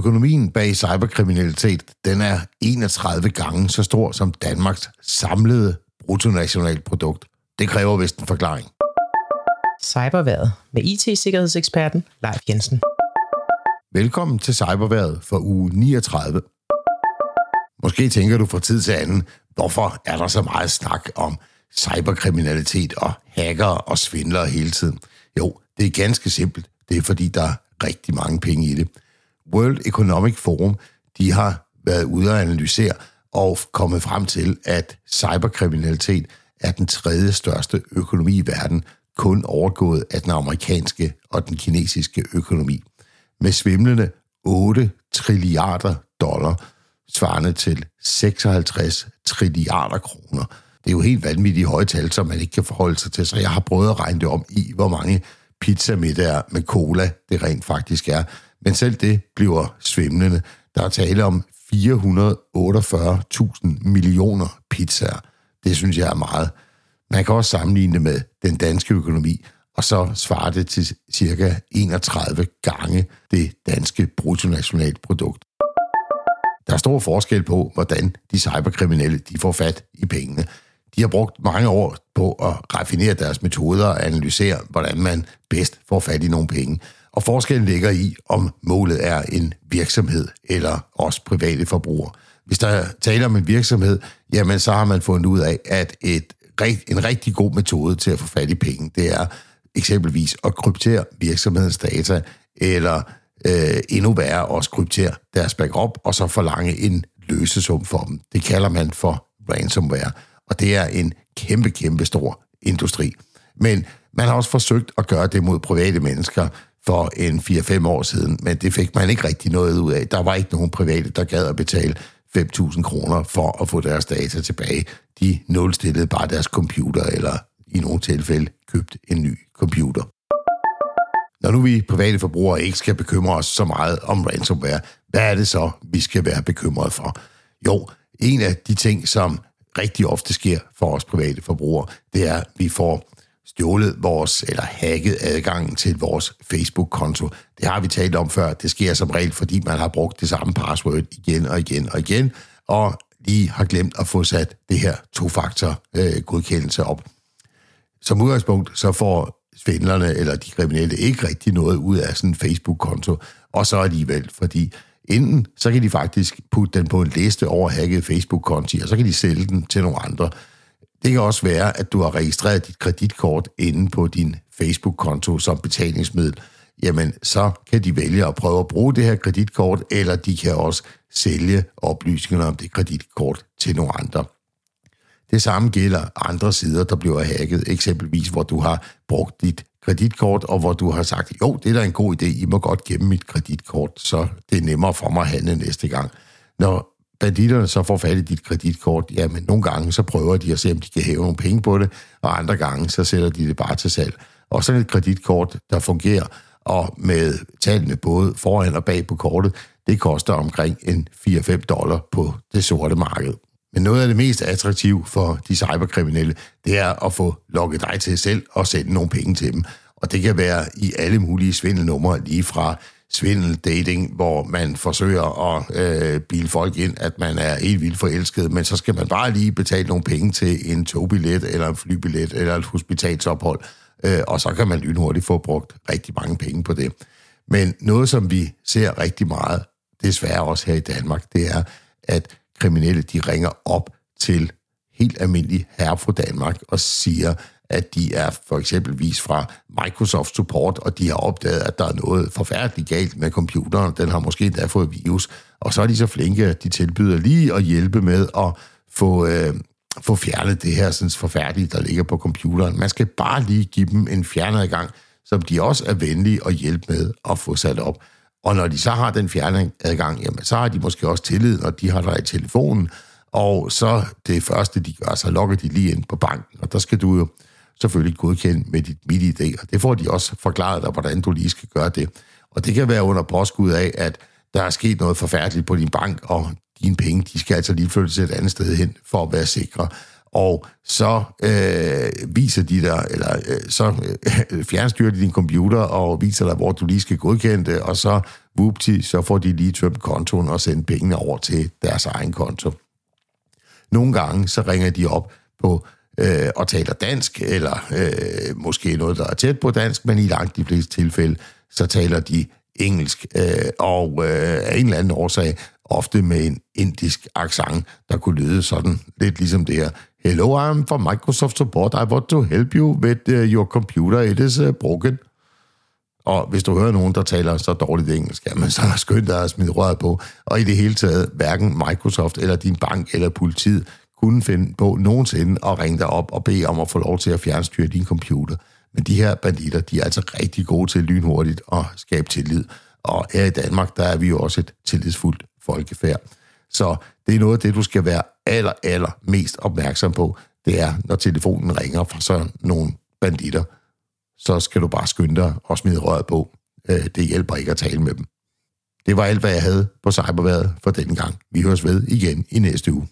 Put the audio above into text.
Økonomien bag cyberkriminalitet, den er 31 gange så stor som Danmarks samlede bruttonationalprodukt. Det kræver vist en forklaring. Cyberværet med IT-sikkerhedseksperten Leif Jensen. Velkommen til Cyberværet for uge 39. Måske tænker du fra tid til anden, hvorfor er der så meget snak om cyberkriminalitet og hacker og svindlere hele tiden? Jo, det er ganske simpelt. Det er fordi, der er rigtig mange penge i det. World Economic Forum, de har været ude og analysere og kommet frem til, at cyberkriminalitet er den tredje største økonomi i verden, kun overgået af den amerikanske og den kinesiske økonomi. Med svimlende 8 trilliarder dollar, svarende til 56 trilliarder kroner. Det er jo helt vanvittige høje tal, som man ikke kan forholde sig til, så jeg har prøvet at regne det om i, hvor mange pizzamiddager med cola det rent faktisk er. Men selv det bliver svimlende. Der er tale om 448.000 millioner pizzaer. Det synes jeg er meget. Man kan også sammenligne det med den danske økonomi, og så svarer det til cirka 31 gange det danske bruttonationalprodukt. Der er stor forskel på, hvordan de cyberkriminelle de får fat i pengene. De har brugt mange år på at raffinere deres metoder og analysere, hvordan man bedst får fat i nogle penge. Og forskellen ligger i, om målet er en virksomhed eller også private forbrugere. Hvis der taler om en virksomhed, jamen så har man fundet ud af, at et, en rigtig god metode til at få fat i penge, det er eksempelvis at kryptere virksomhedens data, eller øh, endnu værre også kryptere deres backup, og så forlange en løsesum for dem. Det kalder man for ransomware, og det er en kæmpe, kæmpe stor industri. Men man har også forsøgt at gøre det mod private mennesker, for en 4-5 år siden, men det fik man ikke rigtig noget ud af. Der var ikke nogen private, der gad at betale 5.000 kroner for at få deres data tilbage. De nulstillede bare deres computer, eller i nogle tilfælde købte en ny computer. Når nu vi private forbrugere ikke skal bekymre os så meget om ransomware, hvad er det så, vi skal være bekymret for? Jo, en af de ting, som rigtig ofte sker for os private forbrugere, det er, at vi får stjålet vores, eller hacket adgangen til vores Facebook-konto. Det har vi talt om før. Det sker som regel, fordi man har brugt det samme password igen og igen og igen, og lige har glemt at få sat det her to-faktor-godkendelse øh, op. Som udgangspunkt, så får svindlerne eller de kriminelle ikke rigtig noget ud af sådan en Facebook-konto, og så alligevel, fordi enten så kan de faktisk putte den på en liste over hacket Facebook-konti, og så kan de sælge den til nogle andre. Det kan også være, at du har registreret dit kreditkort inde på din Facebook-konto som betalingsmiddel. Jamen, så kan de vælge at prøve at bruge det her kreditkort, eller de kan også sælge oplysningerne om det kreditkort til nogle andre. Det samme gælder andre sider, der bliver hacket, eksempelvis hvor du har brugt dit kreditkort, og hvor du har sagt, jo, det er da en god idé, I må godt gemme mit kreditkort, så det er nemmere for mig at handle næste gang. Når banditterne så får fat i dit kreditkort, jamen nogle gange så prøver de at se, om de kan hæve nogle penge på det, og andre gange så sætter de det bare til salg. Og sådan et kreditkort, der fungerer, og med tallene både foran og bag på kortet, det koster omkring en 4-5 dollar på det sorte marked. Men noget af det mest attraktive for de cyberkriminelle, det er at få lukket dig til selv og sende nogle penge til dem. Og det kan være i alle mulige svindelnumre, lige fra svindel dating, hvor man forsøger at øh, bilde folk ind, at man er helt vildt forelsket, men så skal man bare lige betale nogle penge til en togbillet, eller en flybillet, eller et hospitalsophold, øh, og så kan man lynhurtigt få brugt rigtig mange penge på det. Men noget, som vi ser rigtig meget, desværre også her i Danmark, det er, at kriminelle, de ringer op til helt almindelige herre fra Danmark og siger, at de er for eksempelvis fra Microsoft Support, og de har opdaget, at der er noget forfærdeligt galt med computeren. Den har måske endda fået virus. Og så er de så flinke, at de tilbyder lige at hjælpe med at få, øh, få fjernet det her sådan forfærdelige, der ligger på computeren. Man skal bare lige give dem en fjernadgang, som de også er venlige at hjælpe med at få sat op. Og når de så har den fjernadgang, jamen, så har de måske også tillid, når de har dig i telefonen, og så det første, de gør, så logger de lige ind på banken, og der skal du jo selvfølgelig godkendt med dit MidiD, og det får de også forklaret dig, hvordan du lige skal gøre det. Og det kan være under påskud af, at der er sket noget forfærdeligt på din bank, og dine penge, de skal altså lige flyttes et andet sted hen for at være sikre. og så øh, viser de dig, eller øh, så øh, fjernstyrer de din computer og viser dig, hvor du lige skal godkende det, og så whoopty, så får de lige tømt kontoen og sendt pengene over til deres egen konto. Nogle gange så ringer de op på øh, og taler dansk, eller øh, måske noget, der er tæt på dansk, men i langt de fleste tilfælde, så taler de engelsk, øh, og øh, af en eller anden årsag, ofte med en indisk accent, der kunne lyde sådan lidt ligesom det her. Hello, I'm from Microsoft Support. I want to help you with uh, your computer. It is uh, broken. Og hvis du hører nogen, der taler så dårligt engelsk, jamen, så er det skønt, der er smidt røret på. Og i det hele taget, hverken Microsoft eller din bank eller politiet kunne finde på nogensinde at ringe dig op og bede om at få lov til at fjernstyre din computer. Men de her banditter, de er altså rigtig gode til lynhurtigt at skabe tillid. Og her i Danmark, der er vi jo også et tillidsfuldt folkefærd. Så det er noget af det, du skal være aller, aller mest opmærksom på. Det er, når telefonen ringer fra sådan nogle banditter, så skal du bare skynde dig og smide røret på. Øh, det hjælper ikke at tale med dem. Det var alt, hvad jeg havde på cyberværet for denne gang. Vi høres ved igen i næste uge.